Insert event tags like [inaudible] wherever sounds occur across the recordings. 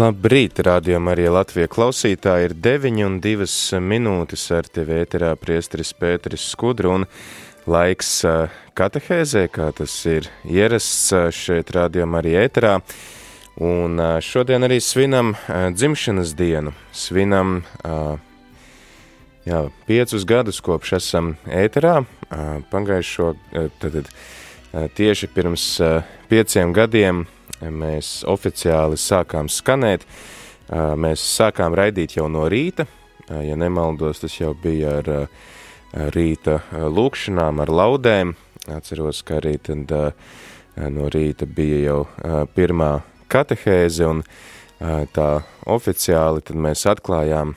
Labrīt, rādījumā arī Latvija klausītāji. Ir 9 un 2 minūtes ar tevi ēterā priestris Pēteris Skudru un laiks katehēzē, kā tas ir ierasts šeit rādījumā arī ēterā. Un šodien arī svinam dzimšanas dienu, svinam jā, piecus gadus kopš esam ēterā, pagājušo, tad tieši pirms pieciem gadiem mēs oficiāli sākām skanēt. Mēs sākām raidīt jau no rīta, ja nemaldos, tas jau bija ar rīta lūkšanām, ar laudēm. Atceros, ka arī tad no rīta bija jau pirmā katehēze un tā oficiāli tad mēs atklājām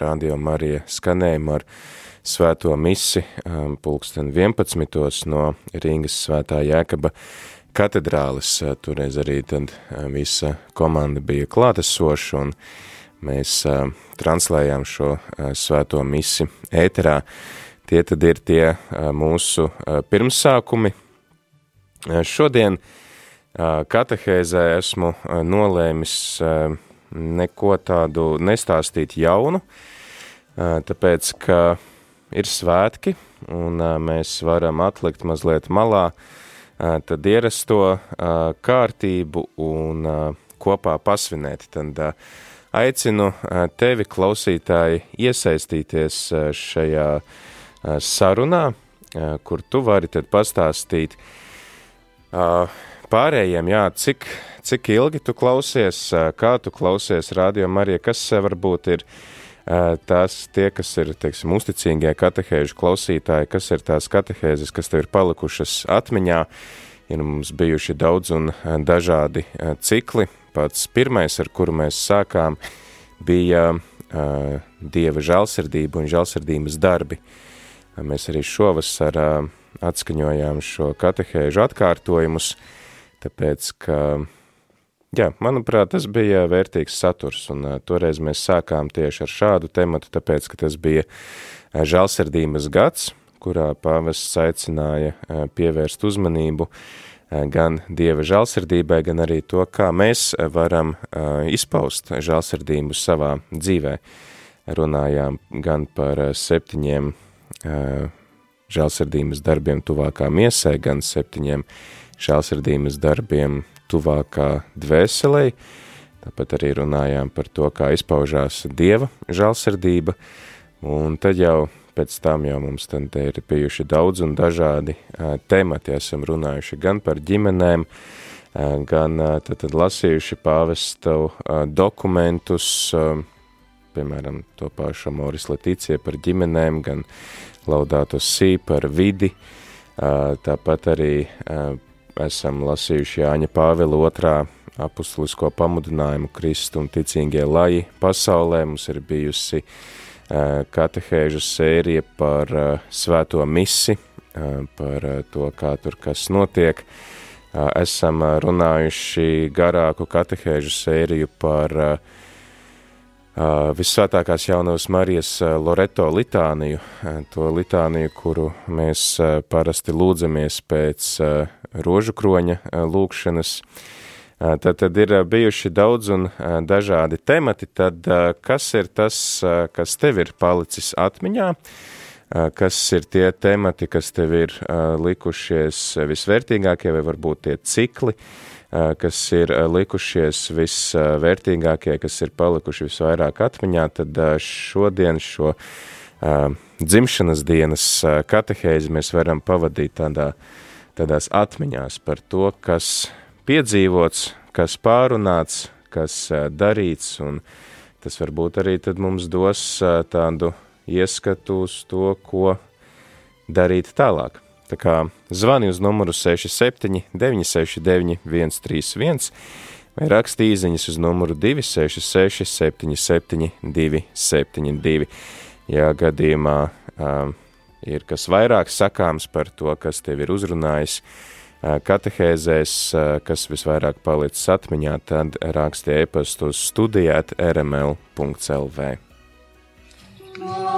Radio Marija skanējumu ar svēto misi pulksten 11. no Rīgas svētā Jēkaba katedrālis. Toreiz arī tad visa komanda bija klātesoša un mēs translējām šo svēto misi ēterā. Tie tad ir tie mūsu pirmsākumi. Šodien katehēzē esmu nolēmis neko tādu nestāstīt jaunu, tāpēc, ka ir svētki un mēs varam atlikt mazliet malā uh, tad ierasto kārtību un kopā pasvinēt. Tad aicinu tevi, klausītāji, iesaistīties šajā sarunā, kur tu vari pastāstīt pārējiem, jā, cik, cik ilgi tu klausies, kā tu klausies radio Marija, kas varbūt ir tās tie, kas ir, teiksim, uzticīgie katehēžu klausītāji, kas ir tās katehēzes, kas tev ir palikušas atmiņā, ir mums bijuši daudz un dažādi cikli. Pats pirmais, ar kuru mēs sākām, bija uh, Dieva žēlsirdība un žēlsirdības darbi. Mēs arī šovasar uh, atskaņojām šo katehēžu atkārtojumus, tāpēc, ka Jā, manuprāt, tas bija vērtīgs saturs, un uh, toreiz mēs sākām tieši ar šādu tematu, tāpēc, ka tas bija uh, žēlsirdības gads, kurā pāvests aicināja uh, pievērst uzmanību uh, gan Dieva žēlsirdībai, gan arī to, kā mēs varam uh, izpaust žēlsirdību savā dzīvē. Runājām gan par uh, septiņiem uh, žēlsirdības darbiem tuvākā miesē, gan septiņiem žēlsirdības darbiem tuvākā dvēselē. Tāpat arī runājām par to, kā izpaužās Dieva žālsirdība, un tad jau pēc tam jau mums tad ir bijuši daudz un dažādi uh, temati. Esam runājuši gan par ģimenēm, uh, gan uh, tad, tad lasījuši pāvestu dokumentus, piemēram, to pašu Moris Leticija par ģimenēm, gan Laudāto Sī par vidi, tāpat arī esam lasījuši Jāņa Pāvila otrā apustulisko pamudinājumu Kristu un ticīgie laji pasaulē. Mums ir bijusi uh, katehēžu sērija par uh, svēto misi, uh, par to, kā tur kas notiek. Esam runājuši garāku katehēžu sēriju par Visvētākās jaunās Marijas Loreto litāniju, to litāniju, kuru mēs parasti lūdzamies pēc rožu kroņa lūkšanas. Tad, tad ir bijuši daudz un dažādi temati, tad kas ir tas, kas tev ir palicis atmiņā, kas ir tie temati, kas tev ir likušies visvērtīgākie vai varbūt tie cikli, kas ir likušies visvērtīgākie, kas ir palikuši visvairāk atmiņā, tad šodien šo dzimšanas dienas katehēzi mēs varam pavadīt tādā tādās atmiņās par to, kas piedzīvots, kas pārunāts, kas darīts, un tas varbūt arī tad mums dos tādu ieskatu uz to, ko darīt tālāk. Tā kā zvani uz numuru 67 969 131 vai raksti īziņas uz numuru 266 77 272. Ja gadījumā um, ir kas vairāk sakāms par to, kas tev ir uzrunājis uh, katehēzēs, uh, kas visvairāk palicis atmiņā, tad raksti e-pastu uz studijāt rml.lv. Marīva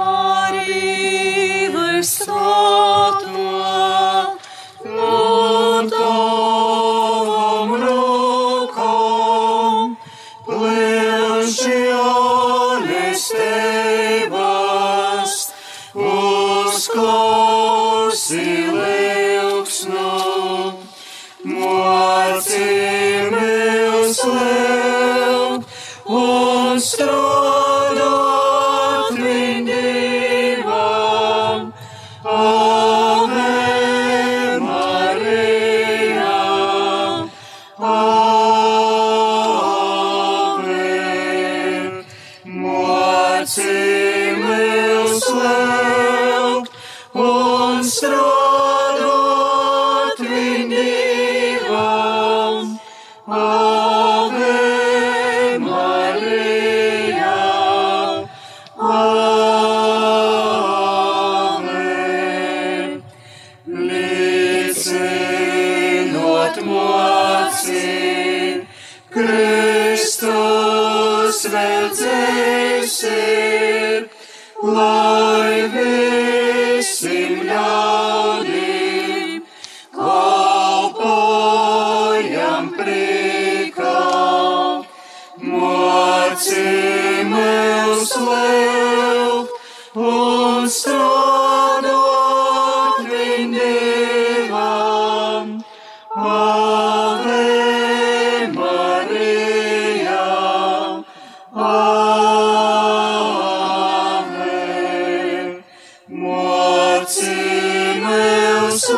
mocīmies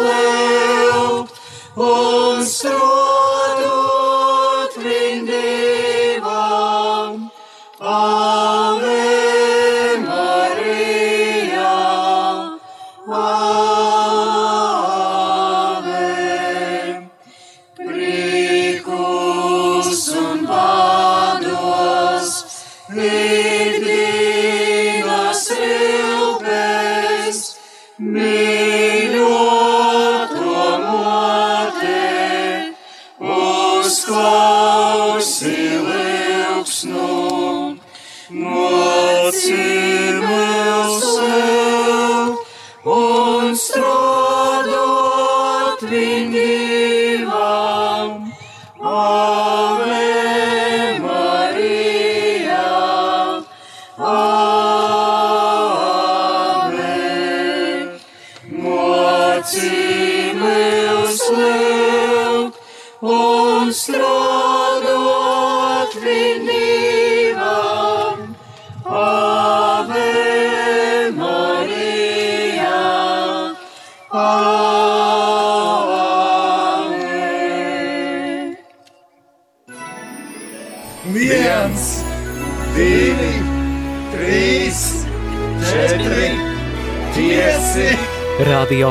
liuk un strādāt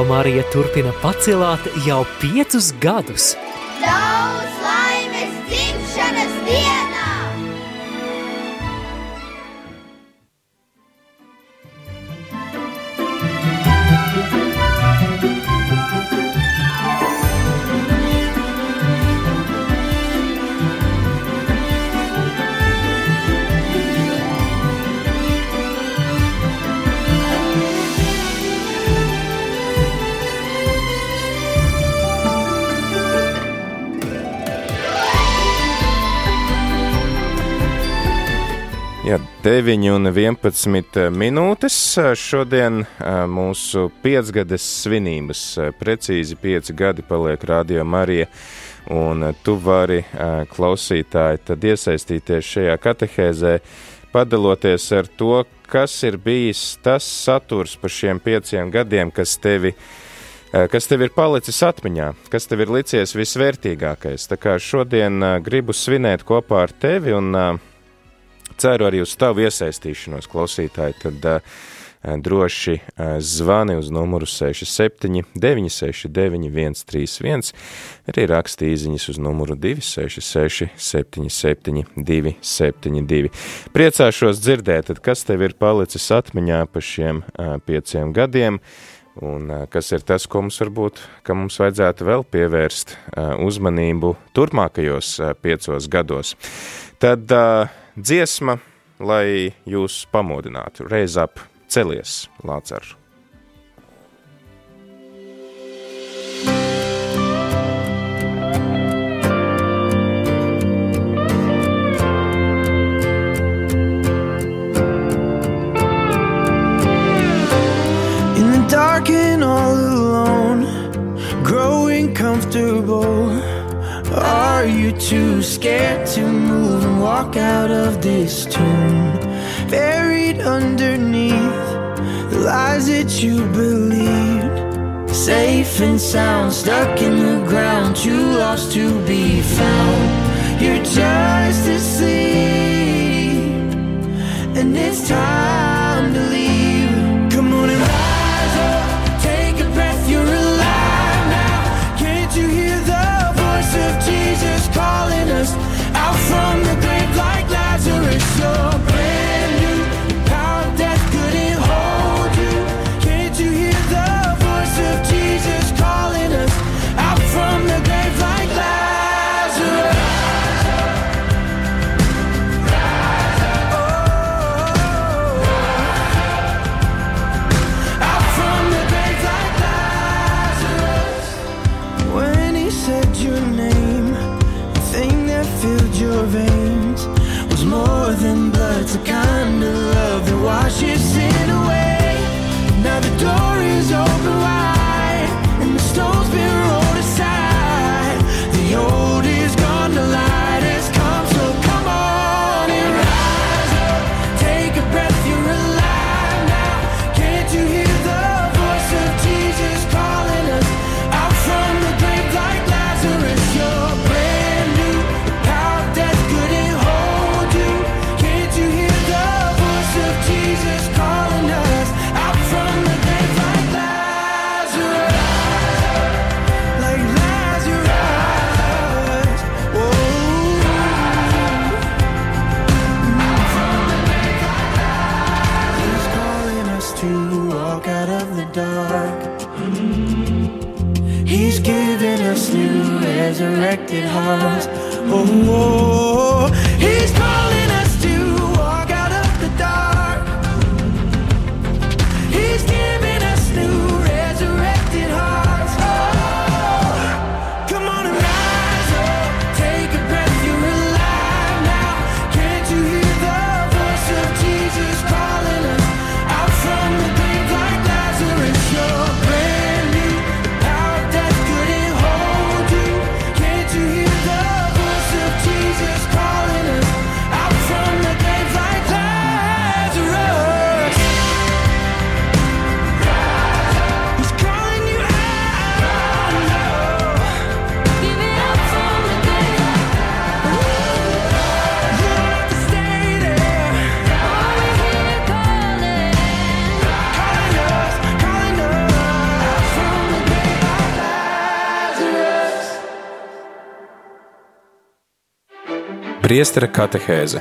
Marija turpina pacelāt jau piecus gadus. 9 un 11 minūtes. Šodien ā, mūsu piecgades svinības, precīzi 5 gadi paliek Radio Marija, un tu vari, klausītāji, tad iesaistīties šajā katehēzē, padaloties ar to, kas ir bijis tas saturs par šiem pieciem gadiem, kas tevi kas tev ir palicis atmiņā, kas tev ir licies visvērtīgākais. Tā kā šodien gribu svinēt kopā ar tevi un ā, ceru arī uz tavu iesaistīšanos, klausītāji. Tad uh, droši zvani uz numuru 67 969 131, arī raksti īziņas uz numuru 266 77 272. Priecāšos dzirdēt, kas tev ir palicis atmiņā pa šiem pieciem gadiem, un kas ir tas, ko mums varbūt, ka mums vajadzētu vēl pievērst uzmanību turpmākajos piecos gados. Tad dziesma, lai jūs pamodinātu, reiz ap celies, Lācar. dark and all alone, growing comfortable. Are you too scared to move and walk out of this tomb? Buried underneath the lies that you believed. Safe and sound, stuck in the ground, too lost to be found. You're just asleep, and it's time walk out of the dark. He's giving us new resurrected hearts. Oh, oh, oh, oh. he's Priestera katehēze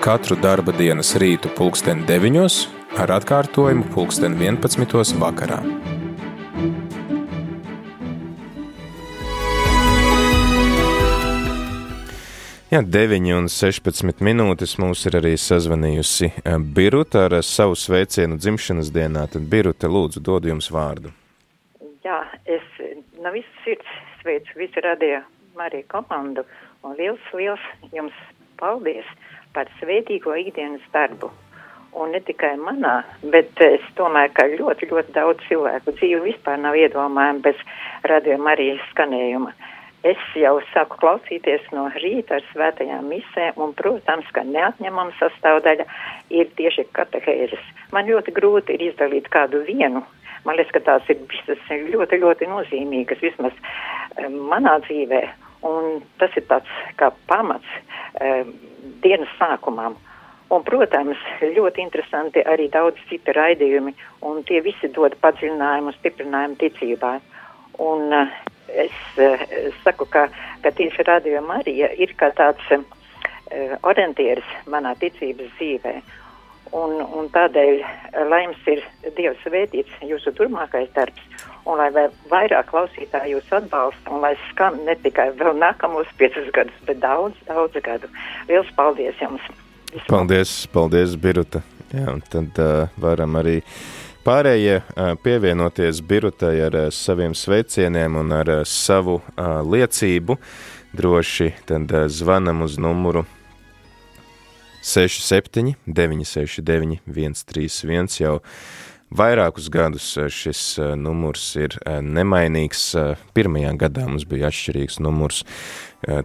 katru darba dienas rītu pulksten 9 ar atkārtojumu pulksten 11 vakarā. Jā, 9 un 16 minūtes mums ir arī sazvanījusi eh, Biruta ar savu sveicienu dzimšanas dienā. Tad Biruta, lūdzu, dod jums vārdu. Jā, es no visas sirds sveicu visu radio Mariju komandu un liels, liels jums paldies par svētīgo ikdienas darbu. Un ne tikai manā, bet es domāju, ka ļoti, ļoti daudz cilvēku dzīve vispār nav iedomājama bez radio Marijas skanējuma. Es jau sāku klausīties no rīta ar svētajām misēm, un, protams, ka neatņemama sastāvdaļa ir tieši katehēzes. Man ļoti grūti ir izdalīt kādu vienu. Man liekas, ka tās ir visas ļoti, ļoti nozīmīgas, vismaz um, manā dzīvē. Un tas ir tāds kā pamats um, dienas sākumam. Un, protams, ļoti interesanti arī daudz citu raidījumi, un tie visi dod padziļinājumu, stiprinājumu ticībā. Un uh, es uh, saku, ka, ka tieši Radio Marija ir kā tāds uh, orientieris manā ticības dzīvē. Un, un tādēļ, lai jums ir Dievs svētīts jūsu turpmākais darbs, un lai vairāk klausītāji jūs atbalsta, un lai skan ne tikai vēl nākamos piecus gadus, bet daudz, daudz gadu. Liels paldies jums! Paldies, paldies, Biruta. Jā, un tad uh, varam arī pārējie pievienoties Birutai ar saviem sveicieniem un ar savu liecību. Droši tad zvanam uz numuru 67 969 131 jau vairākus gadus šis numurs ir nemainīgs. Pirmajā gadā mums bija atšķirīgs numurs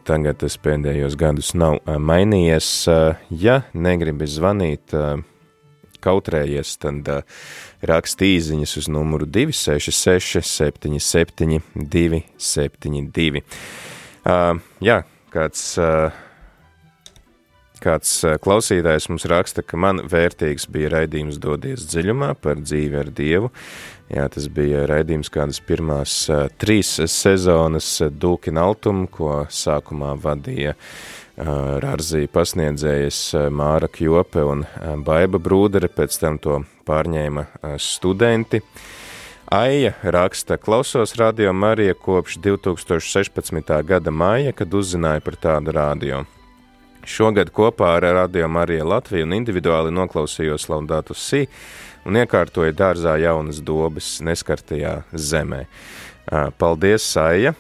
tagad tas pēdējos gadus nav mainījies. Ja negribi zvanīt, kautrējies, tad raksti īziņas uz numuru 266 77 272. Jā, kāds kāds klausītājs mums raksta, ka man vērtīgs bija raidījums Dodies dziļumā par dzīvi ar Dievu. Jā, tas bija raidījums kādas pirmās uh, trīs sezonas Dūkina Altum, ko sākumā vadīja Rārzī pasniedzējas Māra Kjope un Baiba Brūdere, pēc tam to pārņēma studenti. Aija raksta, klausos radio Marija kopš 2016. gada māja, kad uzzināja par tādu radio. Šogad kopā ar Radio Mariju Latviju un individuāli noklausījos Laudātus Sī un iekārtoja dārzā jaunas dobes neskartajā zemē. Paldies, Saija!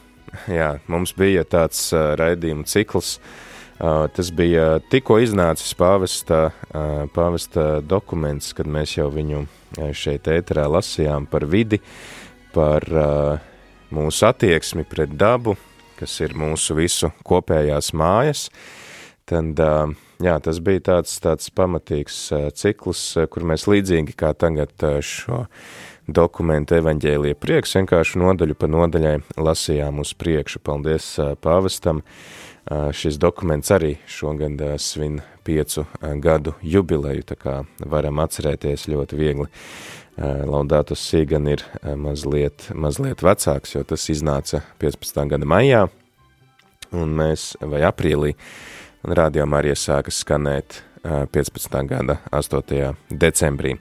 Jā, mums bija tāds raidījumu cikls. Tas bija tikko iznācis pāvesta, pāvesta dokuments, kad mēs jau viņu šeit ēterā lasījām par vidi, par mūsu attieksmi pret dabu, kas ir mūsu visu kopējās mājas. Tad, jā, tas bija tāds, tāds pamatīgs cikls, kur mēs līdzīgi kā tagad šo dokumentu evaņģēlija prieks vienkārši nodaļu pa nodaļai lasījām uz priekšu. Paldies pāvestam! Šis dokuments arī šogad svin piecu gadu jubileju, tā kā varam atcerēties ļoti viegli. Laudātus Sīgan ir mazliet, mazliet vecāks, jo tas iznāca 15. gada maijā, un mēs, vai aprīlī, uh, un rādījumā arī sāka skanēt 15. gada 8. decembrī.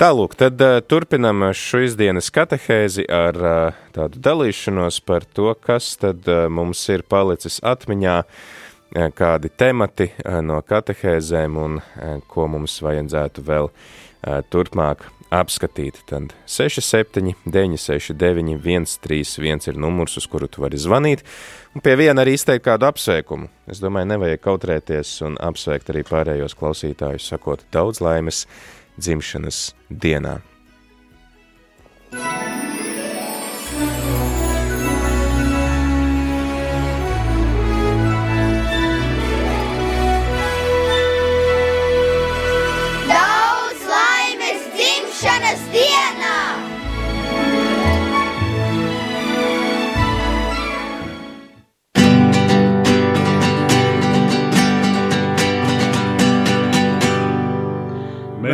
Tālūk, tad turpinam šīs dienas katehēzi ar tādu dalīšanos par to, kas tad mums ir palicis atmiņā, kādi temati no katehēzēm un ko mums vajadzētu vēl turpmāk apskatīt. Tad 67, 969, 131 ir numurs, uz kuru tu vari zvanīt. Un pie viena arī izteikt kādu apsveikumu. Es domāju, nevajag kautrēties un apsveikt arī pārējos klausītājus, sakot daudz laimes dzimšanas dienā.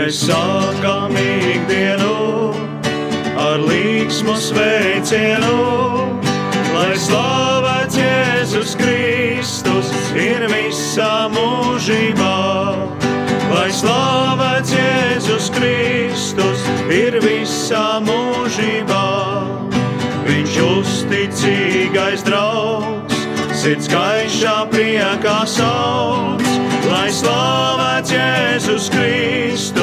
Mēs sākam ikdienu ar līksmu sveicienu, lai slavēts Jēzus Kristus ir visā mūžībā. Lai slavēts Jēzus Kristus ir visā mūžībā. Viņš uzticīgais draugs, sirds gaišā priekā sauc lai slavēts Jēzus Kristus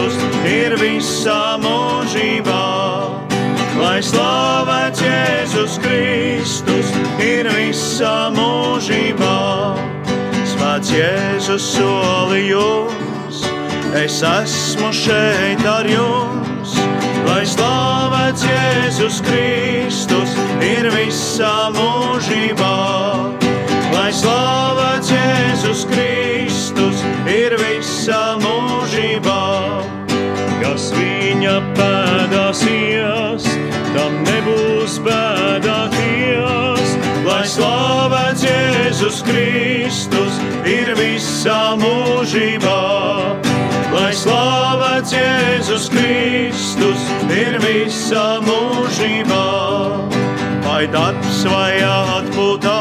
ir visā mūžībā. Lai slavēts Jēzus Kristus ir visā mūžībā. Svēts Jēzus solījums, es esmu šeit ar jums. Lai slavēts Jēzus Kristus ir visā mūžībā. Lai slavēts Jēzus Kristus ir visā mūžībā ies, tam nebūs bēdāties, lai slavēts Jēzus Kristus ir visā mūžībā. Lai slavēts Jēzus Kristus ir visā mūžībā, vai darbs vai atpūtā,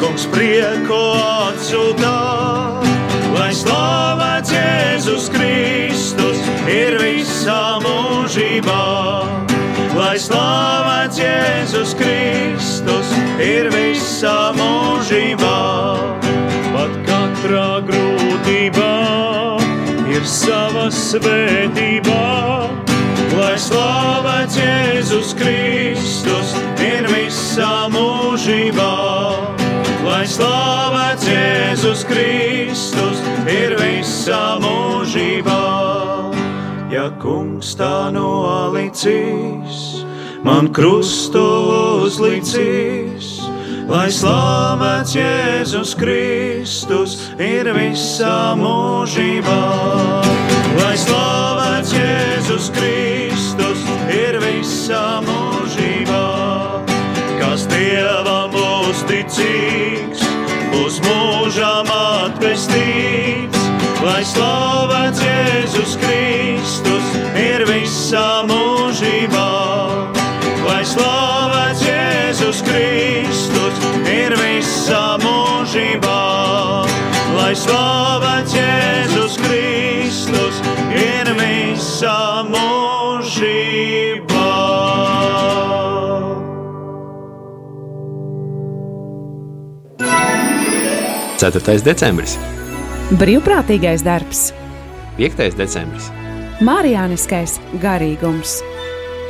kungs prieku atsūtā. Lai slavēts Jēzus Kristus ir visā mūžībā. Lai slavēts Jēzus Kristus ir visā mūžībā, pat katrā grūtībā ir sava svētība. Lai slavēts Jēzus Kristus ir visā mūžībā, lai slavēts Jēzus Kristus ir visā mūžībā. Ja kungs tā nolicīs, man krustu uzlicīs, lai slavēts Jēzus Kristus ir visā mūžībā. Lai slavēts Jēzus Kristus ir visā mūžībā, kas Dievam uzticīgs, būs mūžām atpestīts. Lai ir visā mūžībā, lai slavēts Jēzus Kristus ir visā mūžībā, lai slavēts Jēzus Kristus ir visā mūžībā. Ceturtais decembris, Brīvprātīgais darbs, 5. decembris, Mārijāniskais garīgums,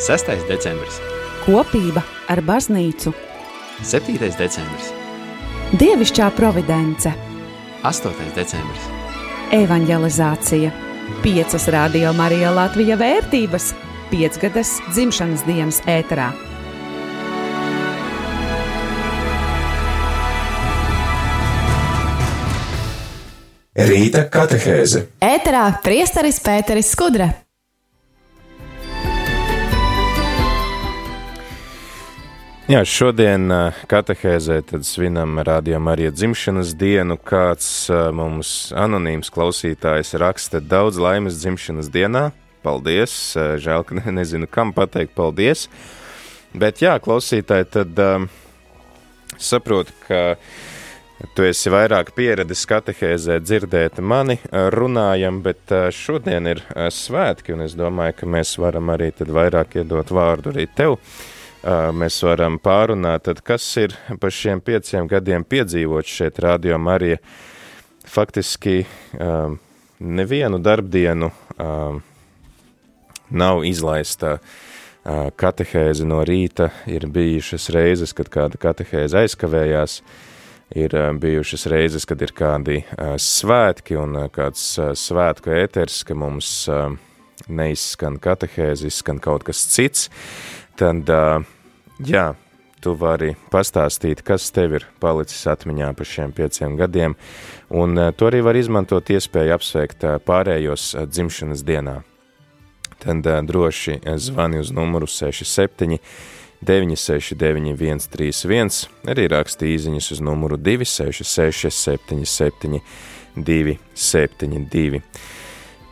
6. decembris, kopība ar baznīcu, 7. decembris, dievišķā providence, 8. decembris, evanģelizācija, piecas radio Marija Latvija vērtības, piecgadas dzimšanas dienas ēterā. Rīta katehēze. Ēterā priesteris Pēteris Skudra. Jā, šodien uh, katehēzē tad svinam rādījām arī dzimšanas dienu. Kāds uh, mums anonīms klausītājs raksta daudz laimes dzimšanas dienā. Paldies! Uh, žēl, ka [laughs] ne, nezinu, kam pateikt paldies. Bet jā, klausītāji, tad um, saprotu, ka tu esi vairāk pieredzējis katehēzē dzirdēt mani runājam, bet uh, šodien ir uh, svētki, un es domāju, ka mēs varam arī vairāk iedot vārdu arī tev. Mēs varam pārunāt, tad kas ir pa šiem pieciem gadiem piedzīvot šeit Radio Marija. Faktiski nevienu darbdienu nav izlaista katehēze no rīta. Ir bijušas reizes, kad kāda katehēze aizkavējās, ir uh, bijušas reizes, kad ir kādi uh, svētki un uh, kāds svētku ēters, ka mums neizskan katehēze, izskan kaut kas cits tad, jā, tu vari pastāstīt, kas tev ir palicis atmiņā par šiem pieciem gadiem, un tu arī vari izmantot iespēju apsveikt pārējos dzimšanas dienā. Tad droši zvani uz numuru 67 969 131, arī raksti īziņas uz numuru 266 77 272.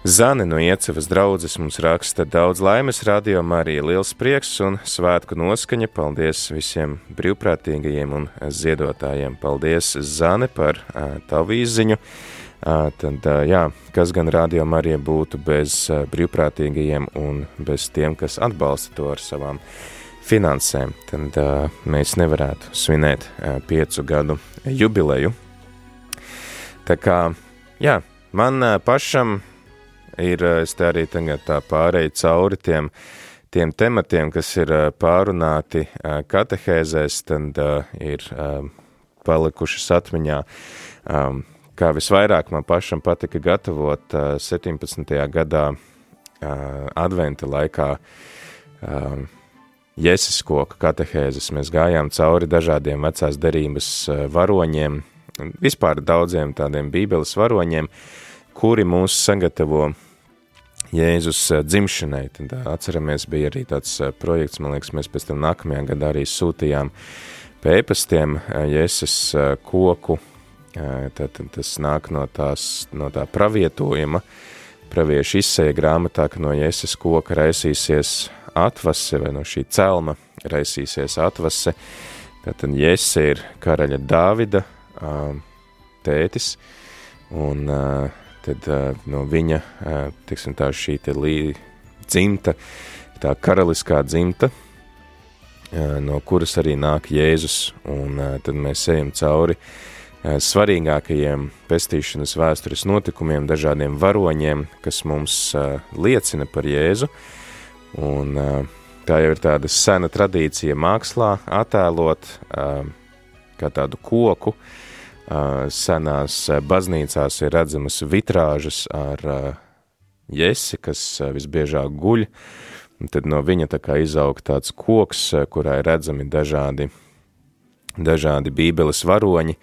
Zane no Iecevas draudzes mums raksta daudz laimes radio Marija, liels prieks un svētku noskaņa. Paldies visiem brīvprātīgajiem un ziedotājiem. Paldies, Zane, par uh, tavu izziņu. Uh, tad, uh, jā, kas gan radio Marija būtu bez brīvprātīgajiem un bez tiem, kas atbalsta to ar savām finansēm, tad uh, mēs nevarētu svinēt uh, piecu gadu jubileju. Tā kā, jā, man uh, pašam ir, es te arī tagad tā pārēju cauri tiem, tiem tematiem, kas ir pārunāti katehēzēs, tad ir palikušas atmiņā. Kā visvairāk man pašam patika gatavot 17. gadā adventa laikā Jēzus koka katehēzes. Mēs gājām cauri dažādiem vecās derības varoņiem, vispār daudziem tādiem bībeles varoņiem, kuri mūs sagatavo Jēzus dzimšanai. Tad atceramies, bija arī tāds projekts, man liekas, mēs pēc tam nākamajā gadā arī sūtījām pēpastiem Jēzus koku. Tad tas nāk no, tās, no tā pravietojuma, praviešu izsēja grāmatā, ka no Jēzus koka raisīsies atvase vai no šī celma raisīsies atvase. Tātad Jesse ir karaļa Dāvida tētis, un tad no viņa, teiksim tā, šī te lī, dzimta, tā karaliskā dzimta, no kuras arī nāk Jēzus, un tad mēs ejam cauri svarīgākajiem pestīšanas vēstures notikumiem, dažādiem varoņiem, kas mums liecina par Jēzu, un tā jau ir tāda sena tradīcija mākslā attēlot kā tādu koku, senās baznīcās ir redzamas vitrāžas ar jesi, kas visbiežāk guļ, un tad no viņa tā kā izaug tāds koks, kurā ir redzami dažādi, dažādi bībeles varoņi,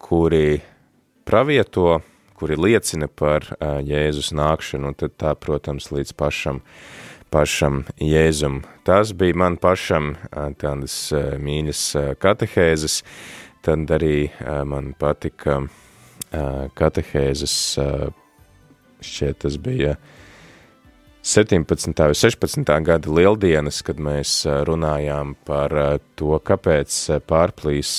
kuri pravieto, kuri liecina par Jēzus nākšanu, un tad tā, protams, līdz pašam, pašam Jēzum. Tas bija man pašam tādas mīļas katehēzes, tad arī man patika katehēzes, šķiet tas bija 17. vai 16. gada lieldienas, kad mēs runājām par to, kāpēc pārplīs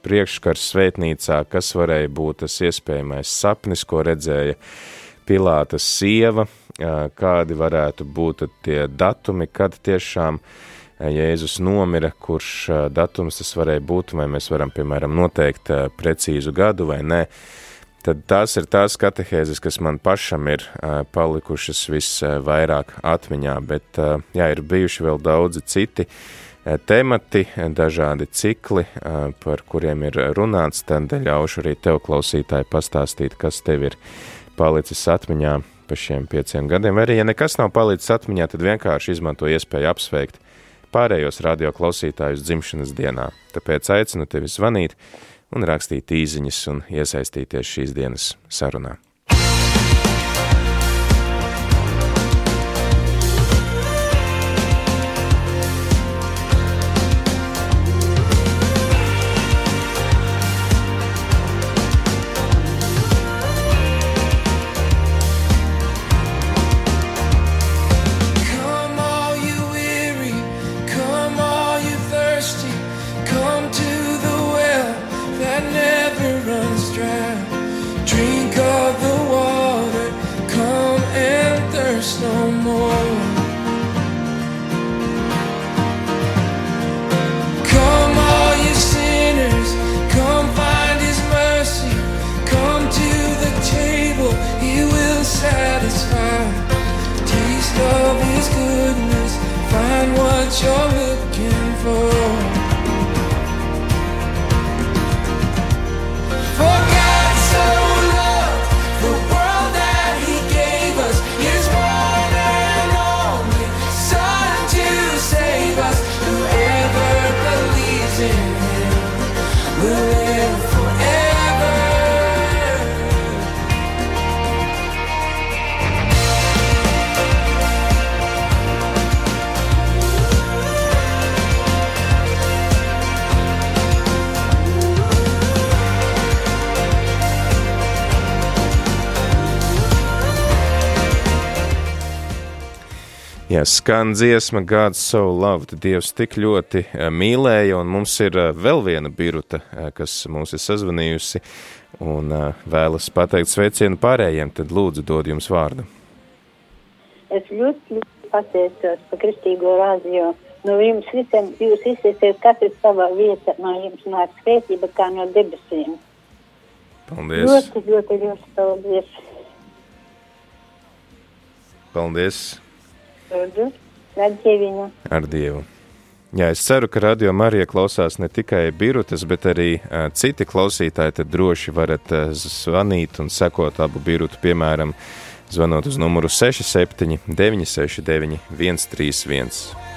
priekškars svētnīcā, kas varēja būt tas iespējamais sapnis, ko redzēja Pilāta sieva, kādi varētu būt tie datumi, kad tiešām Jēzus nomira, kurš datums tas varēja būt, vai mēs varam, piemēram, noteikt precīzu gadu vai nē. Tad tās ir tās katehēzes, kas man pašam ir palikušas visvairāk atmiņā, bet jā, ir bijuši vēl daudzi citi temati, dažādi cikli, par kuriem ir runāts, tad ļaušu arī tev klausītāji pastāstīt, kas tev ir palicis atmiņā pa šiem pieciem gadiem. Arī, ja nekas nav palicis atmiņā, tad vienkārši izmanto iespēju apsveikt pārējos radio klausītājus dzimšanas dienā. Tāpēc aicinu tevi zvanīt un rakstīt īziņas un iesaistīties šīs dienas sarunā. Skan dziesma God's so loved, Dievs tik ļoti eh, mīlēja, un mums ir eh, vēl viena biruta, eh, kas mūs ir sazvanījusi un vēlas pateikt sveicienu pārējiem, tad lūdzu dod jums vārdu. Es ļoti, pateicos par kristīgo radio. No jums visiem, jūs izsiesiet katrs savā vietā, no jums nāk svētība kā no debesīm. Paldies! Ļoti, ļoti, ļoti paldies. Paldies! Lūdzu, ar Dieviņu. Ar Dievu! Jā, es ceru, ka radio Marija klausās ne tikai birutes, bet arī uh, citi klausītāji, tad droši varat uh, zvanīt un sekot abu birutu, piemēram, zvanot uz numuru 67 969 131.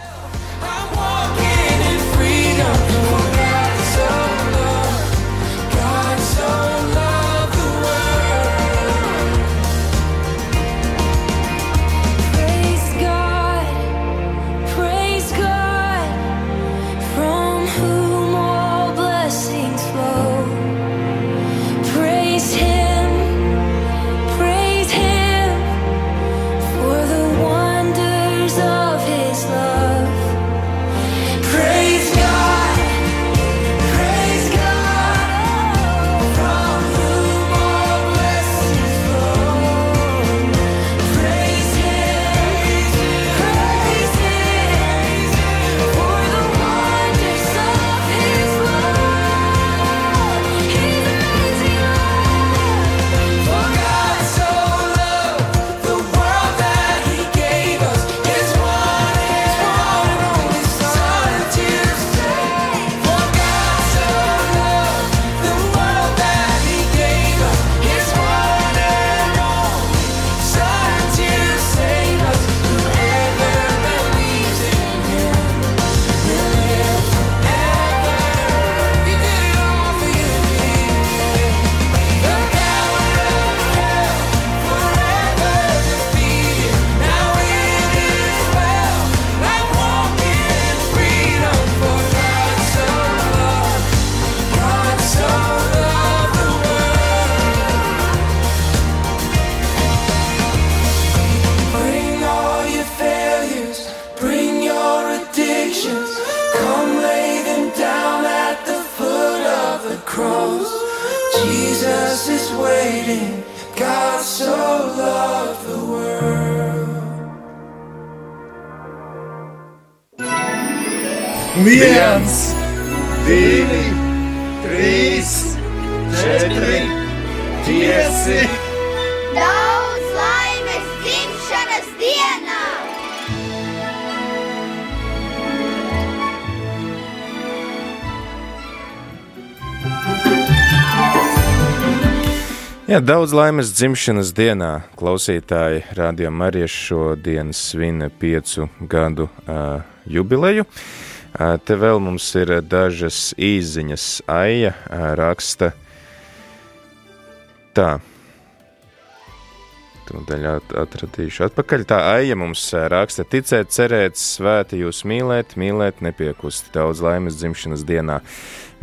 Daudz laimes dzimšanas dienā. Klausītāji Radio Marijas šodien svin piecu gadu uh, jubileju. Uh, te vēl mums ir dažas īziņas. Aija uh, raksta tā. Tūdaļ at- atradīšu atpakaļ. Tā aija mums raksta, ticēt, cerēt, svēti jūs mīlēt, mīlēt, nepiekust. Daudz laimes dzimšanas dienā.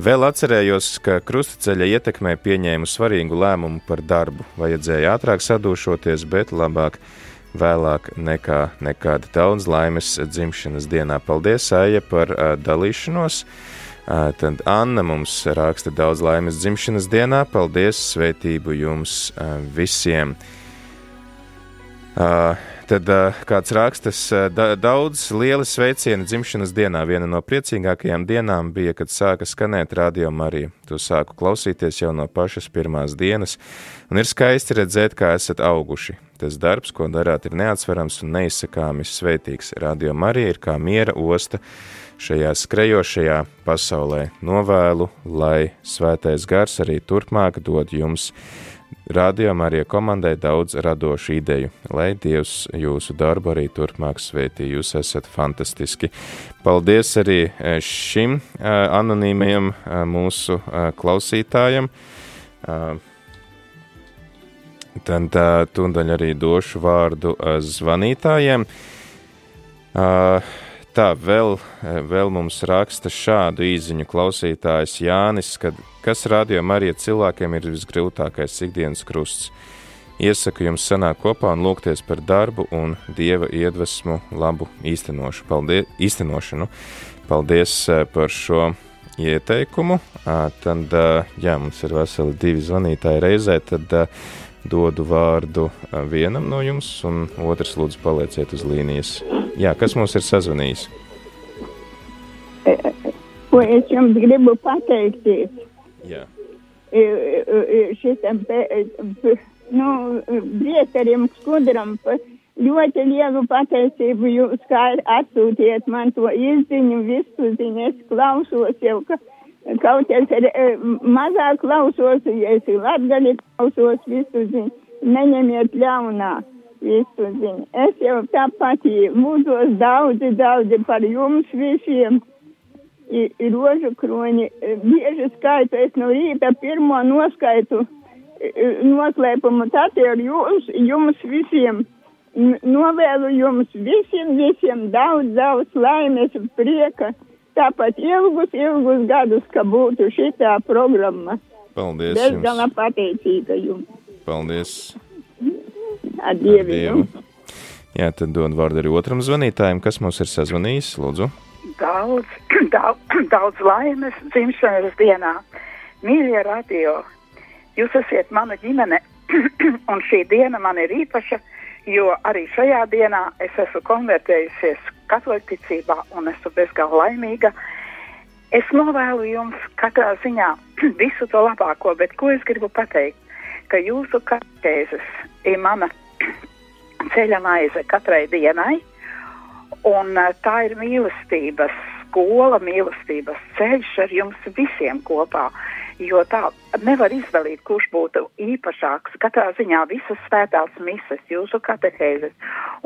Vēl atcerējos, ka krustaceļa ietekmē pieņēmu svarīgu lēmumu par darbu. Vajadzēja ātrāk sadūšoties, bet labāk vēlāk nekā nekad. Daudz laimes dzimšanas dienā. Paldies, Aija, par ā, dalīšanos! Ā, Tad Anna mums raksta daudz laimes dzimšanas dienā. Paldies, svētību jums ā, visiem! Uh, tad kāds rakstas, da, daudz lieli sveicieni dzimšanas dienā. Viena no priecīgākajām dienām bija, kad sāka skanēt radio Marija. To sāku klausīties jau no pašas pirmās dienas, un ir skaisti redzēt, kā esat auguši. Tas darbs, ko darāt, ir neatsverams un neizsakāmi svētīgs. Radio Marija ir kā miera osta šajā skrejošajā pasaulē. Novēlu, lai svētais gars arī turpmāk dod jums Radio Marija komandai daudz radošu ideju, lai Dievs jūsu darbu arī turpmāk svētī. Jūs esat fantastiski. Paldies arī eh, šim eh, anonīmajam eh, mūsu klausītājam. Tad tūdaļ arī došu vārdu zvanītājiem. Eh, Tā, vēl, eh, vēl mums raksta šādu īziņu klausītājs Jānis, kad, kas rādījumā arī cilvēkiem ir visgrūtākais ikdienas krusts. Iesaku jums sanākt kopā un lūgties par darbu un dieva iedvesmu labu īstenošu. Paldies, īstenošanu. Paldies eh, par šo ieteikumu. Tad, eh, jā, mums ir veseli divi zvanītāji reizē, tad dodu vārdu vienam no jums, un otrs lūdzu palieciet uz līnijas. Jā, kas mums ir sazvanījis? Ko es jums gribu pateikties? Jā. Šitam, nu, Brietarim Skudram ļoti lielu pateicību jūs kā atsūtiet man to izziņu, visu ziņu. Es klausos jau, ka kaut es ir mazāk klausos, ja es latgali klausos visu ziņu. Neņemiet ļaunā visu ziņu. Es jau tāpat lūdzos daudzi, daudzi par jums visiem. I, i rožu kroņi e, bieži skaitu, es no rīta pirmo noskaitu noslēpumu, tad ir jums, jums visiem. Novēlu jums visiem, visiem daudz, daudz laimes, prieka. Tāpat ilgus, ilgus gadus, ka būtu šitā programma. Paldies! Bez jums. gala pateicīga jums. Paldies! Ar Dievu. Dievu. Jā, tad dod vārdu arī otram zvanītājam, kas mums ir sazvanījis. Lūdzu, daudz, [clears throat] daudz, [clears throat] daudz laimes dzimšanas dienā. Mīļie radio, jūs esat mana ģimene, [clears throat] un šī diena man ir īpaša, jo arī šajā dienā es esmu konvertējusies katoļticībā un esmu bezgalīgi laimīga. Es novēlu jums katrā ziņā [clears throat] visu to labāko, bet ko es gribu pateikt? Ka jūsu katēzes ir mana [clears throat] ceļa maize katrai dienai, Un uh, tā ir mīlestības skola, mīlestības ceļš ar jums visiem kopā. Jo tā nevar izdarīt, kurš būtu īpašāks. Katrā ziņā visas svētās mises, jūsu katehēzes.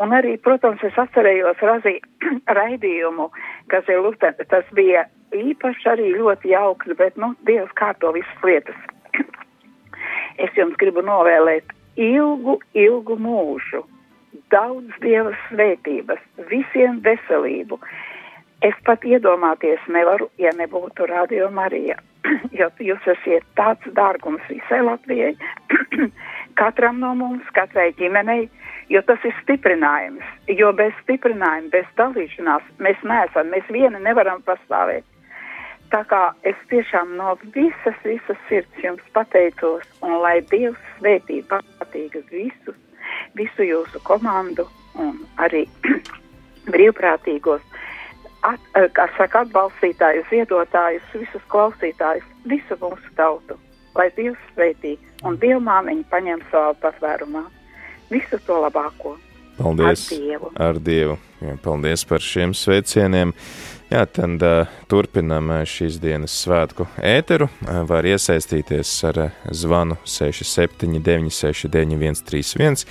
Un arī, protams, es atcerējos razī, [clears throat] raidījumu, kas ir Lutens. Tas bija īpaši arī ļoti jauks, bet, nu, Dievs kārto visas lietas. [clears throat] es jums gribu novēlēt ilgu, ilgu mūžu daudz dieva svētības, visiem veselību. Es pat iedomāties nevaru, ja nebūtu radio Marija, [clears throat] jo jūs esat tāds dārgums visai Latvijai, [clears throat] katram no mums, katrai ģimenei, jo tas ir stiprinājums, jo bez stiprinājuma, bez dalīšanās mēs neesam, mēs vieni nevaram pastāvēt. Tā kā es tiešām no visas, visas sirds jums pateicos, un lai Dievs svētī patīgas visus, visu jūsu komandu un arī [clears throat] brīvprātīgos, at, eh, kā saka, atbalstītājus, ziedotājus, visus klausītājus, visu mūsu tautu. Lai Dievs svētī un Dievmāmiņa paņem savu patvērumā. Visu to labāko. Paldies! Ar Dievu. Ar Dievu. Jā, paldies par šiem sveicieniem. Jā, tad uh, turpinam uh, šīs dienas svētku ēteru. Var iesaistīties ar zvanu 679, 691, 31,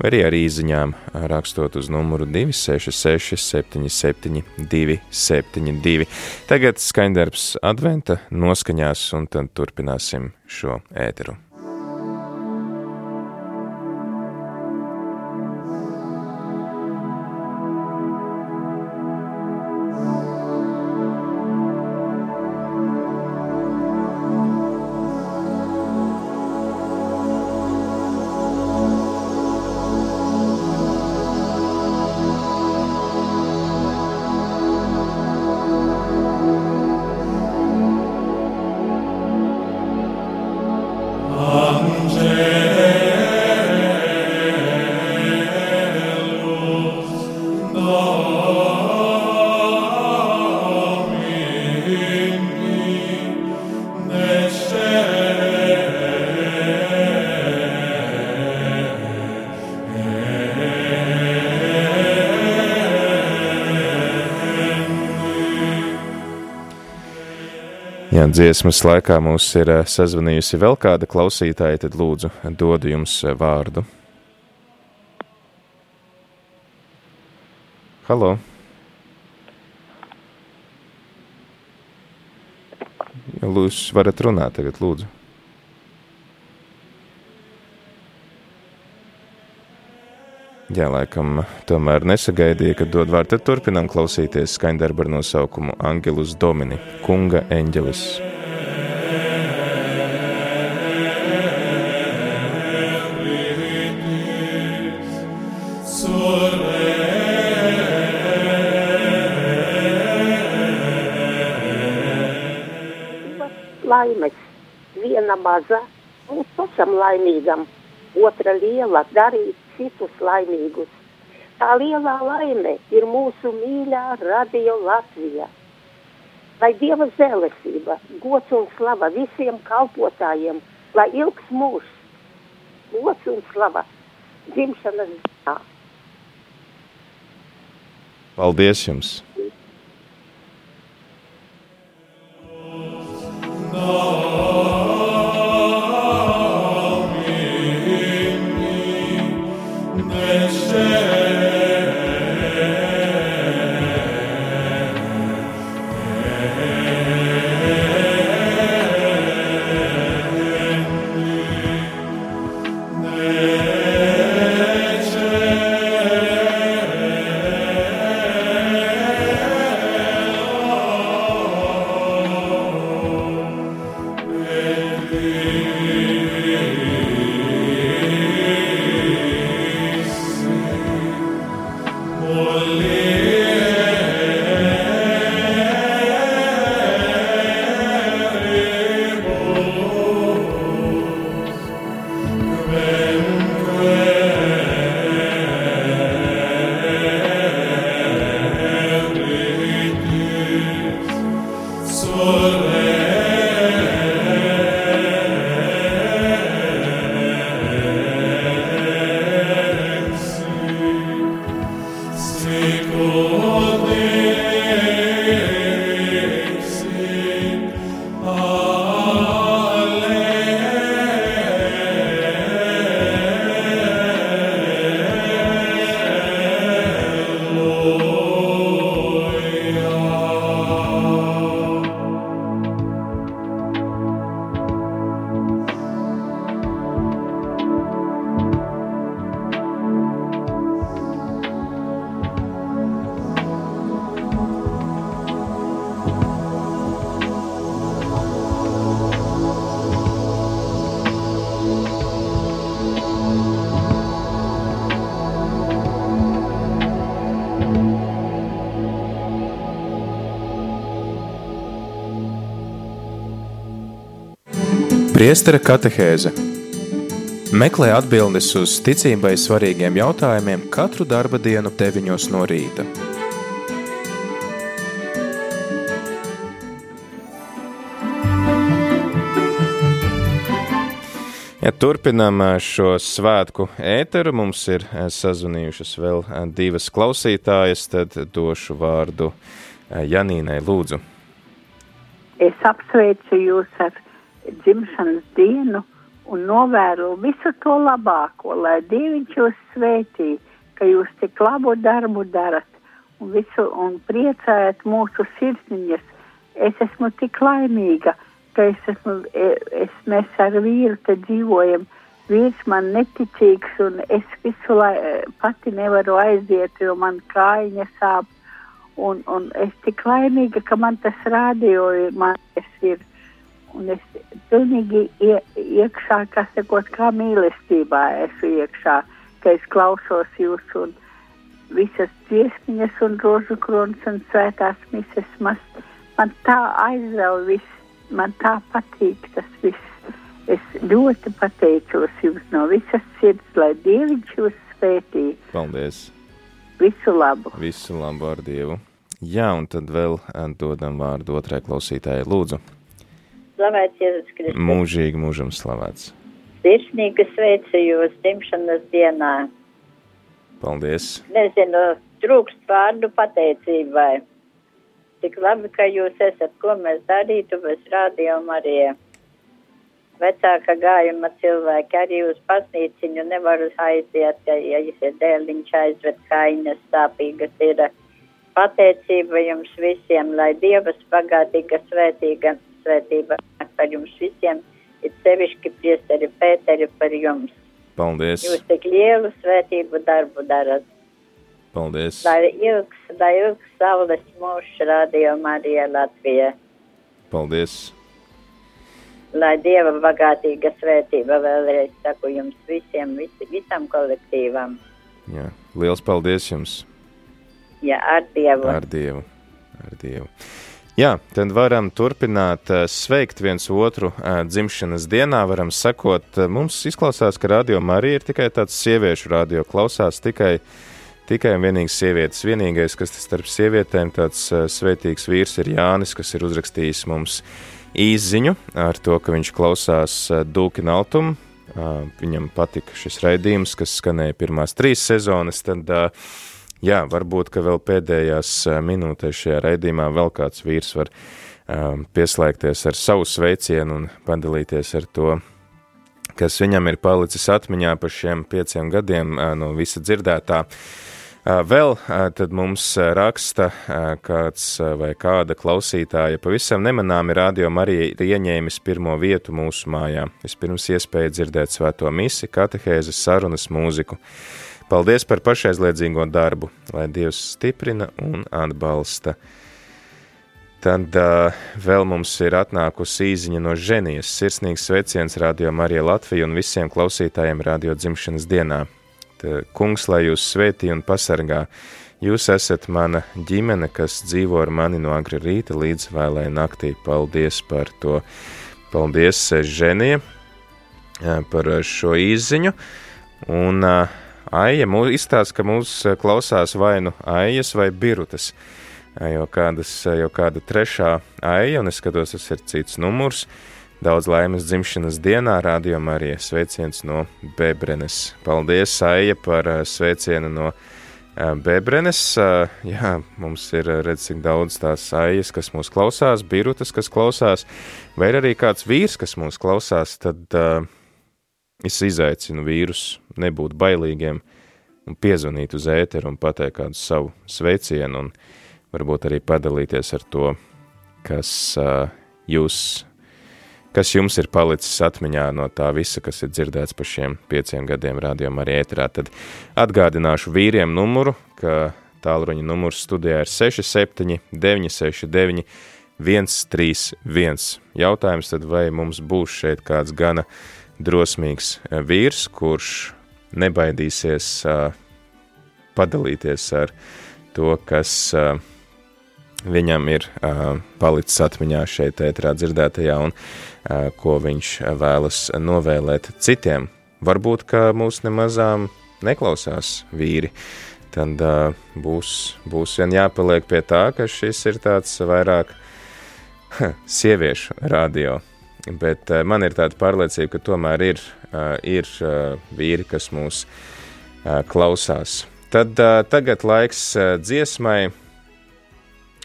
vai arī ar īsiņām rakstot uz numuru 266, 77, 272. Tagad skaņdarbs adventa noskaņās, un tad turpināsim šo ēteru. Dziesmas laikā mums ir eh, sazvanījusi vēl kāda klausītāja, tad lūdzu dodu jums eh, vārdu. Halo! Jūs varat runāt tagad, lūdzu. Jā, laikam tomēr nesagaidīja, kad dod vārdu. Tad turpinām klausīties skaņdarbu ar nosaukumu Angelus Domini, Kunga eņģelis. maza, būt pašam laimīgam, otra liela, darīt citus laimīgus. Tā lielā laime ir mūsu mīļā radio Latvija. Lai Dieva zēlestība, gods un slava visiem kalpotājiem, lai ilgs mūžs, gods un slava dzimšanas dienā. Paldies jums! No. Hallelujah. Priestera katehēze Meklē atbildes uz ticībai svarīgiem jautājumiem katru darba dienu 9 no rīta. Ja turpinām šo svētku ēteru, mums ir sazvanījušas vēl divas klausītājas, tad došu vārdu Janīnai Lūdzu. Es apsveicu jūs ar dzimšanas dienu un novēlu visu to labāko, lai Dieviņš jūs svētī, ka jūs tik labu darbu darat un, visu, un priecājat mūsu sirsniņas. Es esmu tik laimīga ka es esmu, es, mēs ar vīru te dzīvojam. Vīrs man neticīgs un es visu lai, pati nevaru aiziet, jo man kājiņa sāp. Un, un es tik laimīga, ka man tas ir, man tas ir. Un es pilnīgi ie, iekšā, kas sakot, kā mīlestībā esmu iekšā, ka es klausos jūs un visas dziesmiņas un rožu kronas un svētās mises. Man, man tā aizrauj viss man tā patīk tas viss. Es ļoti pateicos jums no visas sirds, lai Dieviņš jūs svētī. Paldies! Visu labu! Visu labu ar Dievu! Jā, un tad vēl dodam vārdu otrai klausītājai. Lūdzu! Slavēts Jēzus Kristus! Mūžīgi mūžam slavēts! Sirsnīgi sveicu jūs dzimšanas dienā! Paldies! Nezinu, trūkst vārdu pateicībai Tik labi, ka jūs esat, ko mēs darītu bez rādījuma arī. Vecāka gājuma cilvēki arī uz pasnīciņu nevar aiziet, ka, ja ir dēliņš aizved kainas sāpīgas ir. Pateicība jums visiem, lai Dievas pagātīga svētīga svētība par jums visiem, ir sevišķi priesteri Pēteri par jums. Paldies! Jūs tik lielu svētību darbu darat. Paldies! Lai ilgs, lai ilgs saules mūžs radio Marija Latvija. Paldies! Lai Dieva bagātīga svētība vēlreiz saku jums visiem, vis, visam kolektīvam. Jā, liels paldies jums! Jā, ar Dievu! Ar Dievu! Ar Dievu! Jā, tad varam turpināt sveikt viens otru dzimšanas dienā, varam sekot. Mums izklausās, ka radio Marija ir tikai tāds sieviešu radio, klausās tikai tikai un vienīgi sievietes. Vienīgais, kas starp sievietēm tāds svētīgs vīrs ir Jānis, kas ir uzrakstījis mums īziņu ar to, ka viņš klausās Dulkina Altumu. Viņam patika šis raidījums, kas skanēja pirmās trīs sezonas, tad uh, jā, varbūt, ka vēl pēdējās uh, minūtēs šajā raidījumā vēl kāds vīrs var uh, pieslēgties ar savu sveicienu un padalīties ar to, kas viņam ir palicis atmiņā par šiem pieciem gadiem uh, no visa dzirdētā. Vēl tad mums raksta kāds vai kāda klausītāja pavisam nemanāmi radio Marija ir ieņēmis pirmo vietu mūsu mājā. Vispirms iespēja dzirdēt svēto misi, katehēzes, sarunas, mūziku. Paldies par pašaizliedzīgo darbu, lai Dievs stiprina un atbalsta. Tad uh, vēl mums ir atnākusi īziņa no Ženijas. Sirsnīgs sveiciens Radio Marija Latvija un visiem klausītājiem radio dzimšanas dienā. Eh, kungs, lai jūs svētī un pasargā. Jūs esat mana ģimene, kas dzīvo ar mani no agri rīta līdz vēlai naktī. Paldies par to. Paldies, Ženija, eh, par šo izziņu. Un Aija izstāsta, ka mūs klausās vai nu Aijas vai Birutas. Jau, kādas, jau kāda trešā aija, un es skatos, tas ir cits numurs. Daudz laimes dzimšanas dienā rādījumā arī sveiciens no Bebrenes. Paldies, Aija, par eh, sveicienu no eh, Bebrenes. Eh, jā, mums ir redz, cik daudz tās aijas, kas mūs klausās, birutas, kas klausās, vai arī kāds vīrs, kas mūs klausās, tad uh, es izaicinu vīrus nebūt bailīgiem un piezvanīt uz ēteru un pateikt kādu savu sveicienu un varbūt arī padalīties ar to, kas uh, jūs kas jums ir palicis atmiņā no tā visa, kas ir dzirdēts par šiem pieciem gadiem rādījumā arī ēterā, tad atgādināšu vīriem numuru, ka tālruņa numurs studijā ir 67 969 131. Jautājums tad, vai mums būs šeit kāds gana drosmīgs vīrs, kurš nebaidīsies uh, padalīties ar to, kas uh, viņam ir palicis atmiņā šeit ētrā dzirdētajā un ko viņš vēlas novēlēt citiem. Varbūt, ka mūs nemazām neklausās vīri, tad būs, būs vien jāpaliek pie tā, ka šis ir tāds vairāk [laughs] sieviešu radio. Bet uh, man ir tāda pārliecība, ka tomēr ir, uh, ir uh, vīri, kas mūs uh, klausās. Tad uh, tagad laiks uh, dziesmai,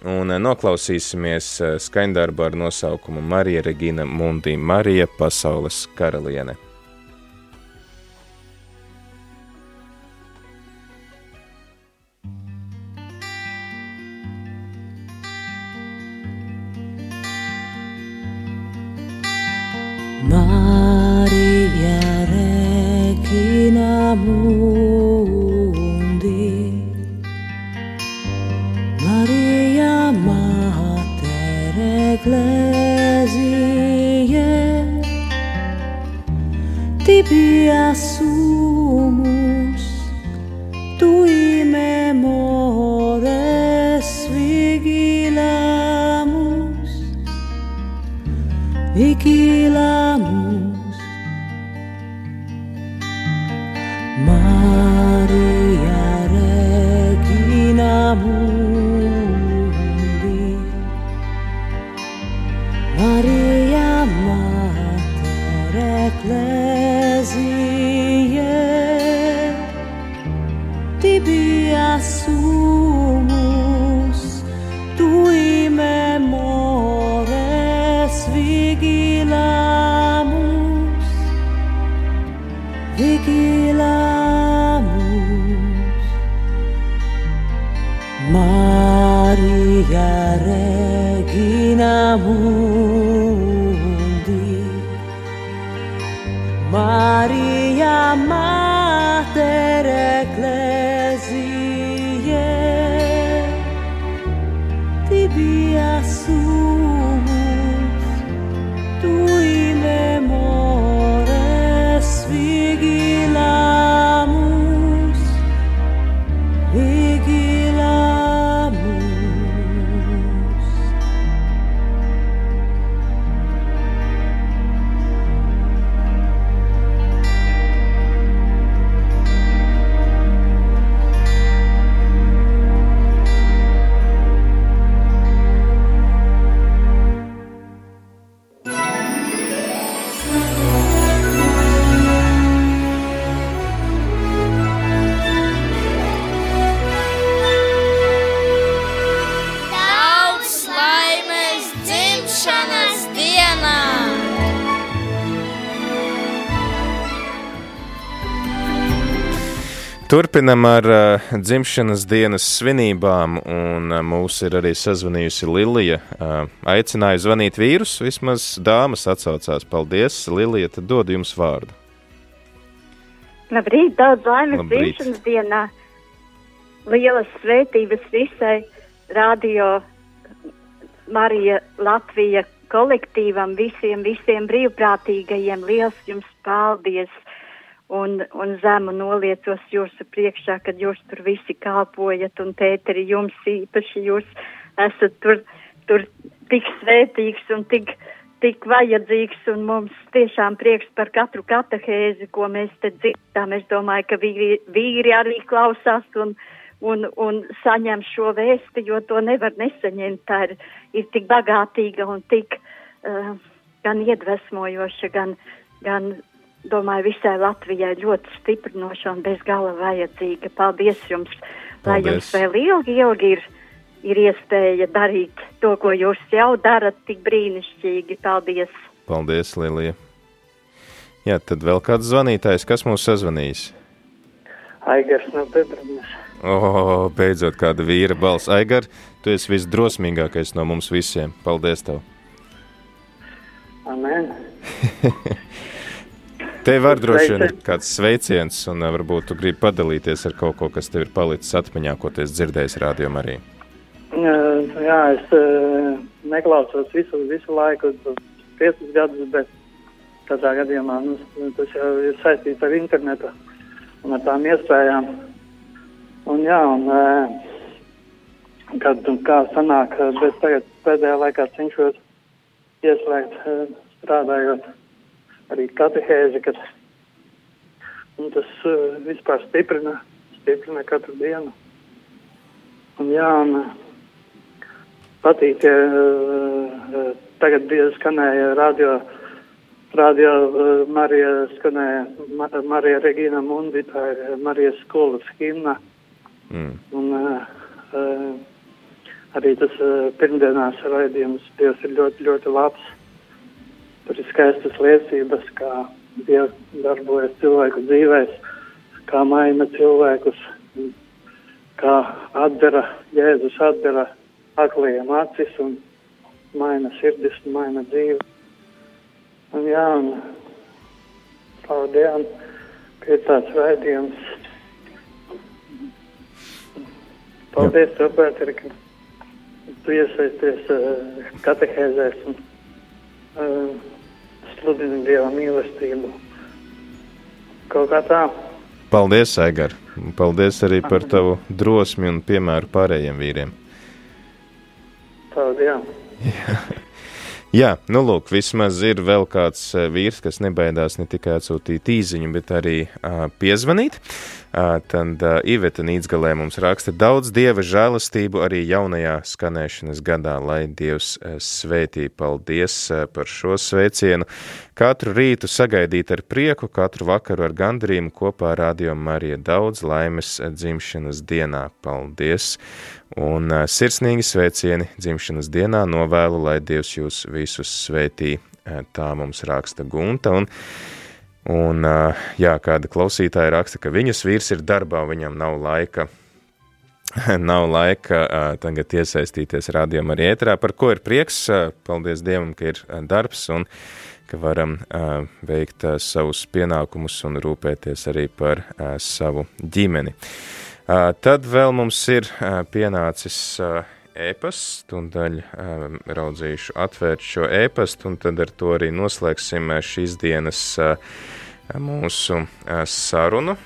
un uh, noklausīsimies uh, skaņdarbu ar nosaukumu Marija Regina Mundi, Marija pasaules karaliene. Mundi Maria Mater Ecclesiae Tibi assumus Tui memores vigilamus Vigilamus Turpinam ar uh, dzimšanas dienas svinībām, un uh, mūs ir arī sazvanījusi Lilija. Uh, aicināju zvanīt vīrus, vismaz dāmas atsaucās. Paldies, Lilija, tad dod jums vārdu. Labrīt, daudz laimes Labrīt. dzimšanas dienā. Lielas svētības visai radio Marija Latvija kolektīvam, visiem, visiem brīvprātīgajiem. Liels jums paldies! Un, un zemu noliecos jūsu priekšā, kad jūs tur visi kalpojat, un tēteri jums īpaši jūs esat tur, tur tik svētīgs un tik, tik vajadzīgs, un mums tiešām prieks par katru katehēzi, ko mēs te dzirdām. Es domāju, ka vīri, vīri arī klausās un, un, un saņem šo vēsti, jo to nevar nesaņemt. Tā ir, ir tik bagātīga un tik uh, gan iedvesmojoša, gan, gan, domāju, visai Latvijai ļoti stiprinoša un bez gala vajadzīga. Paldies jums, lai Paldies. jums vēl ilgi, ilgi ir, ir iespēja darīt to, ko jūs jau darat tik brīnišķīgi. Paldies! Paldies, Lilija. Jā, tad vēl kāds zvanītājs, kas mūs sazvanīs? Aigars no Bebrānas. O, oh, beidzot, kāda vīra balss. Aigar, tu esi visdrosmīgākais no mums visiem. Paldies tev! Amen. [laughs] Tev var droši vien kāds sveiciens, un ā, varbūt tu gribi padalīties ar kaut ko, kas tev ir palicis atmiņā, ko tu dzirdējis rādījumā arī. Jā, es eh, neklausos visu, visu laiku, piecus gadus, bet tādā gadījumā nu, tas jau ir saistīts ar internetu un ar tām iespējām. Un jā, un eh, kad kā sanāk, eh, bet tagad pēdējā laikā cenšos ieslēgt eh, strādājot arī katehēzi, kad un tas uh, vispār stiprina, stiprina katru dienu. Un jā, un patīk, ka uh, tagad bija skanēja radio, radio uh, Marija skanēja, Ma Marija Regina Mundi, tā ir Marijas skolas himna. Mm. Un uh, uh, arī tas uh, pirmdienās raidījums Dievs ir ļoti, ļoti labs. Tur ir skaistas liecības, kā Dievs darbojas cilvēku dzīvēs, kā maina cilvēkus, kā atdara, Jēzus atdara akliem acis un maina sirdis un maina dzīvi. Un jā, un paldies, ka ir tāds raidījums. Paldies, Pēter, ka tu iesaisties uh, katehēzēs un uh, sludini Dieva mīlestību. Kaut kā tā. Paldies, Aigar! Paldies arī par tavu drosmi un piemēru pārējiem vīriem. Paldies! [laughs] Jā, nu lūk, vismaz ir vēl kāds eh, vīrs, kas nebaidās ne tikai atsūtīt īziņu, bet arī uh, piezvanīt. Uh, tad Iveta Nīdzgalē mums raksta daudz dieva žēlastību arī jaunajā skanēšanas gadā, lai dievs svētī. Paldies par šo sveicienu. Katru rītu sagaidīt ar prieku, katru vakaru ar gandarījumu kopā ar Radio Marija daudz laimes dzimšanas dienā. Paldies! Un sirsnīgi sveicieni dzimšanas dienā novēlu, lai Dievs jūs visus svētī. Tā mums raksta Gunta. Un, un jā, kāda klausītāja raksta, ka viņas vīrs ir darbā, viņam nav laika. [laughs] Nav laika tagad iesaistīties rādījumā arī ēterā, par ko ir prieks. Paldies Dievam, ka ir darbs un ka varam veikt savus pienākumus un rūpēties arī par savu ģimeni. Tad vēl mums ir pienācis ēpasts, tūdaļ uh, raudzīšu atvērt šo ēpastu, un tad ar to arī noslēgsim uh, šīs dienas uh, mūsu uh, sarunu.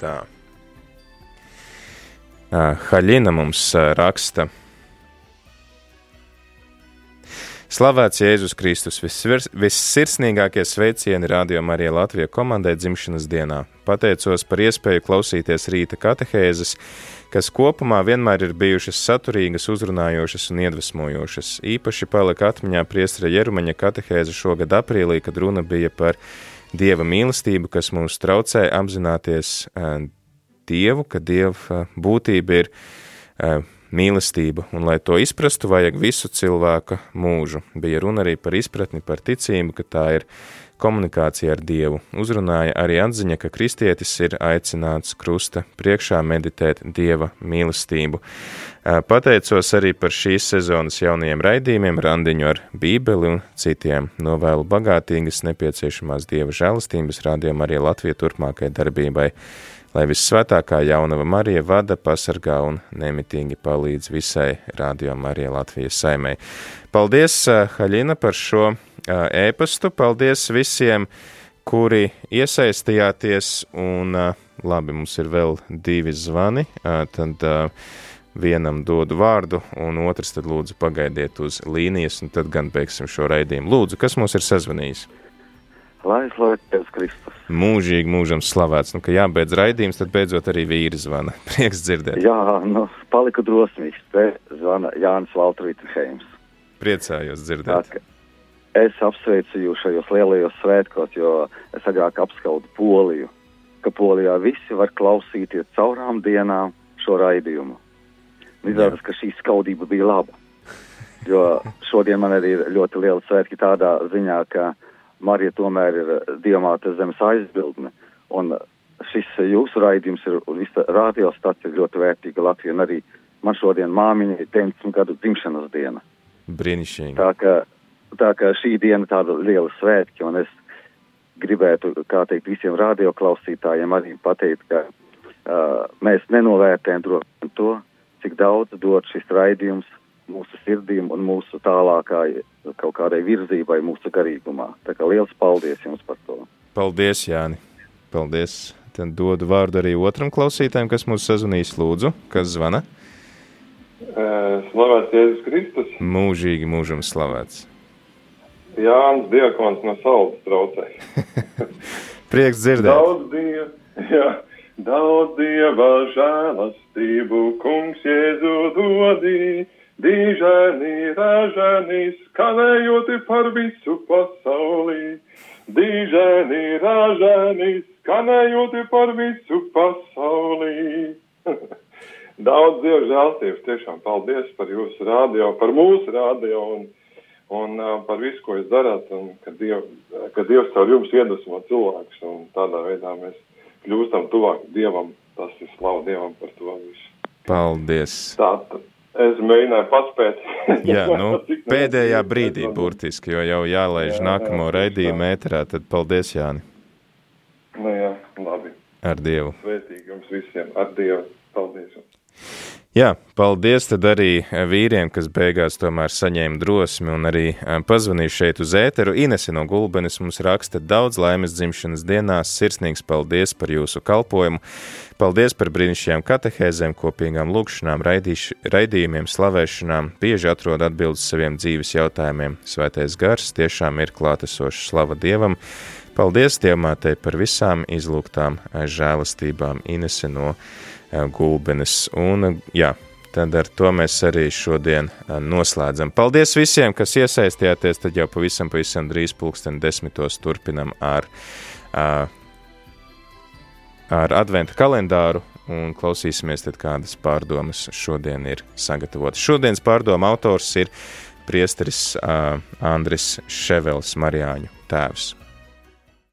Tā. Uh, Haļina mums raksta. Slavēts Jēzus Kristus, vissirsnīgākie sveicieni Radio Marija Latvija komandai dzimšanas dienā. Pateicos par iespēju klausīties rīta katehēzes, kas kopumā vienmēr ir bijušas saturīgas, uzrunājošas un iedvesmojošas. Īpaši palika atmiņā priestra Jerumaņa katehēze šogad aprīlī, kad runa bija par Dieva mīlestību, kas mums traucē apzināties Dievu, ka Dieva būtība ir mīlestība, un lai to izprastu, vajag visu cilvēka mūžu. Bija runa arī par izpratni, par ticību, ka tā ir komunikācija ar Dievu. Uzrunāja arī atziņa, ka kristietis ir aicināts krusta priekšā meditēt Dieva mīlestību. Pateicos arī par šīs sezonas jaunajiem raidījumiem, randiņu ar bībeli un citiem. Novēlu bagātīgas nepieciešamās Dieva žēlastības rādījumā arī Latvija turpmākai darbībai lai vissvētākā jaunava Marija vada, pasargā un nemitīgi palīdz visai Radio Marija Latvijas saimē. Paldies, Haļina, par šo ēpastu, paldies visiem, kuri iesaistījāties, un labi, mums ir vēl divi zvani, tad vienam dodu vārdu, un otrs tad lūdzu pagaidiet uz līnijas, un tad gan beigsim šo raidījumu. Lūdzu, kas mums ir sazvanījis? Lai slavēts Kristus. Mūžīgi mūžam slavēts. Nu, ka jābeidz raidījums, tad beidzot arī vīri zvana. [laughs] Prieks dzirdēt. Jā, nu, paliku drosmīgs. Te zvana Jānis Valtrītenheims. Priecājos dzirdēt. Tā, es apsveicu jūs šajos lielajos svētkos, jo es agrāk apskaudu Poliju, ka Polijā visi var klausīties caurām dienām šo raidījumu. Izrādās, ka šī skaudība bija laba. Jo šodien man arī ir ļoti liela svētki tādā ziņā, ka Marija tomēr ir diamāta zemes aizbildne. Un šis jūsu raidījums ir visa radiostacija ļoti vērtīga Latvija. Un arī man šodien māmiņa ir 90 gadu dzimšanas diena. Brīnišķīgi. Tā ka, tā ka šī diena tāda liela svētki, un es gribētu, kā teikt, visiem radioklausītājiem arī pateikt, ka uh, mēs nenovērtējam droši to, cik daudz dod šis raidījums mūsu sirdīm un mūsu tālākai kaut kādai virzībai mūsu garīgumā. Tā kā liels paldies jums par to. Paldies, Jāni. Paldies. Tad dodu vārdu arī otram klausītājam, kas mūs sazvanīs lūdzu, kas zvana. Slavēts Jēzus Kristus. Mūžīgi mūžam slavēts. Jānis Diekons no Saules traucē. [laughs] Prieks dzirdēt. Daudz dieva, [laughs] jā, daudz dieva žēlastību, kungs Jēzu dodī, dīžēnī, ražēnī, skanējoti par visu pasaulī. Dīžēnī, ražēnī, skanējoti par visu pasaulī. [laughs] daudz dieva žēlastības, tiešām paldies par jūsu rādio, par mūsu rādio un, un uh, par visu, ko jūs darāt, un ka, diev, ka Dievs caur jums iedvesmo cilvēkus, un tādā veidā mēs kļūstam tuvāk Dievam. Tas ir slavu Dievam par to visu. Paldies! Tātad es mēģināju paspēt. [laughs] Jā, nu, [laughs] pēdējā brīdī burtiski, jo jau jālaiž jā, nākamo jā, raidījumu ēterā, tad paldies, Jāni! Nu jā, labi. Ar Dievu! Svētīgi jums visiem! Ar Dievu! Paldies! Jā, paldies tad arī vīriem, kas beigās tomēr saņēma drosmi un arī pazvanīja šeit uz ēteru. Inese no Gulbenes mums raksta daudz laimes dzimšanas dienās, sirsnīgs paldies par jūsu kalpojumu, paldies par brīnišķīgām katehēzēm, kopīgām lūkšanām, raidīš, raidījumiem, slavēšanām, bieži atrod atbildes saviem dzīves jautājumiem. Svētais gars tiešām ir klātesošs slava Dievam. Paldies Dievmātei par visām izlūgtām žēlastībām Inese no Gulbenes. Un, jā, tad ar to mēs arī šodien noslēdzam. Paldies visiem, kas iesaistījāties. Tad jau pavisam, pavisam drīz pulksten desmitos turpinam ar, ar adventa kalendāru un klausīsimies tad kādas pārdomas šodien ir sagatavotas. Šodienas pārdoma autors ir priesteris Andris Ševels Marijāņu tēvs.